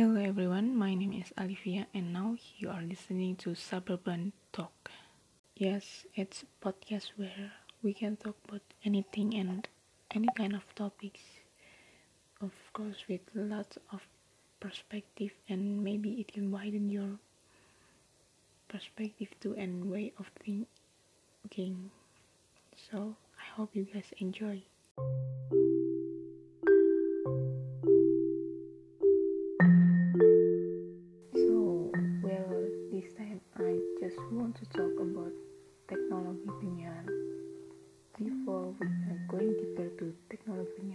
Hello everyone, my name is Olivia and now you are listening to Suburban Talk. Yes, it's a podcast where we can talk about anything and any kind of topics. Of course with lots of perspective and maybe it can widen your perspective too and way of thinking. So I hope you guys enjoy.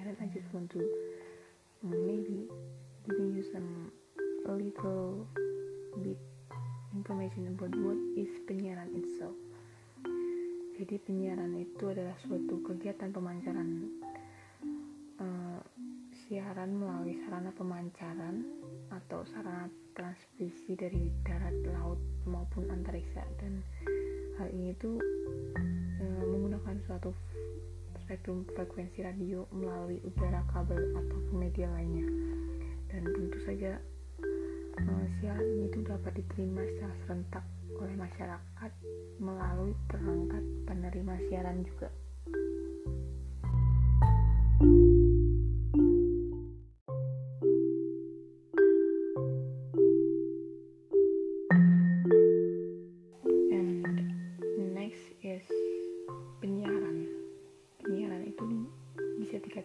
Penyiaran, I just want to um, maybe giving you some little bit information about what is penyiaran itself. Jadi penyiaran itu adalah suatu kegiatan pemancaran uh, siaran melalui sarana pemancaran atau sarana transmisi dari darat, laut maupun antariksa dan hal ini itu uh, menggunakan suatu spektrum frekuensi radio melalui udara kabel atau media lainnya dan tentu saja uh, siaran itu dapat diterima secara serentak oleh masyarakat melalui perangkat penerima siaran juga.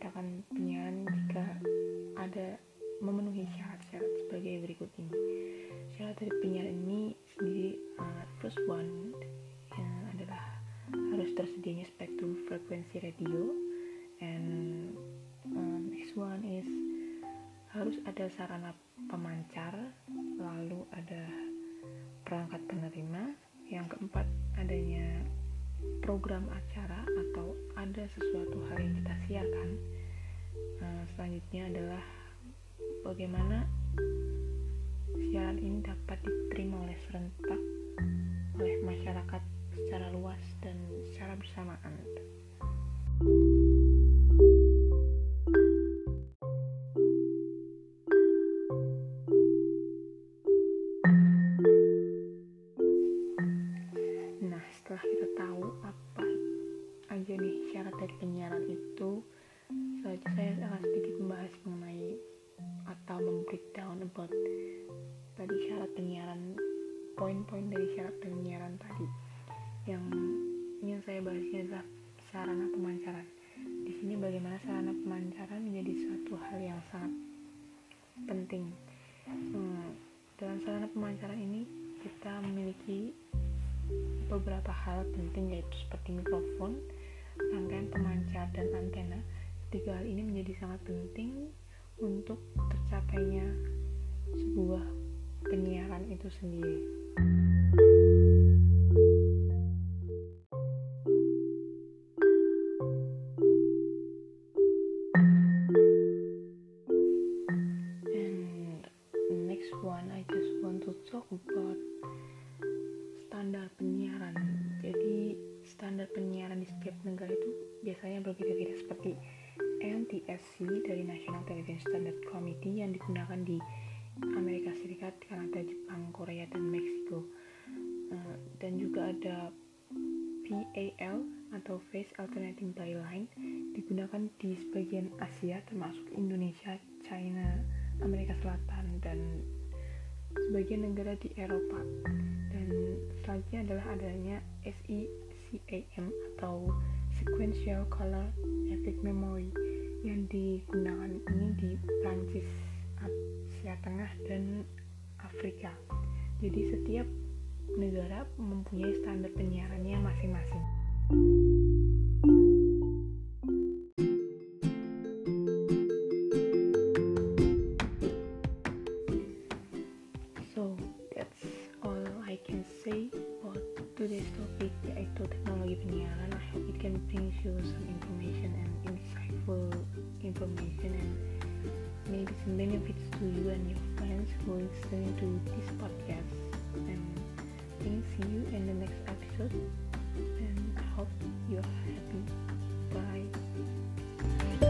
Dikatakan penyiaran jika ada memenuhi syarat-syarat sebagai berikut ini. Syarat dari penyiaran ini sendiri uh, first one yang adalah harus tersedianya spektrum frekuensi radio and uh, next one is harus ada sarana pemancar lalu ada perangkat penerima yang keempat adanya program acara atau ada sesuatu hal yang kita siarkan uh, selanjutnya adalah bagaimana siaran ini dapat diterima oleh serentak oleh masyarakat secara luas dan secara bersamaan. Nah, setelah kita tahu apa aja nih syarat dari penyiaran itu, saja saya akan sedikit membahas mengenai atau membreakdown about tadi syarat penyiaran poin-poin dari syarat penyiaran tadi. Yang ingin saya bahasnya adalah sarana pemancaran. Di sini bagaimana sarana pemancaran menjadi suatu hal yang sangat penting. Hmm, dalam sarana pemancaran ini kita memiliki beberapa hal penting yaitu seperti mikrofon rangkaian pemancar dan antena tiga hal ini menjadi sangat penting untuk tercapainya sebuah penyiaran itu sendiri. And next one, I just want to talk about standar penyiaran. Jadi standar penyiaran di setiap negara itu biasanya berbeda-beda seperti NTSC dari National Television Standard Committee yang digunakan di Amerika Serikat, Kanada, Jepang, Korea, dan Meksiko. Uh, dan juga ada PAL atau Phase Alternating Byline digunakan di sebagian Asia termasuk Indonesia, China, Amerika Selatan, dan sebagian negara di Eropa. Dan selanjutnya adalah adanya SECAM atau Sequential Color Epic Memory yang digunakan ini di Prancis, Asia Tengah, dan Afrika. Jadi setiap negara mempunyai standar penyiarannya masing-masing. So that's all I can say about today's topic yaitu teknologi penyiaran. I hope it can bring you some information and information and maybe some benefits to you and your friends who are listening to this podcast. And then see you in the next episode. And I hope you're happy. Bye.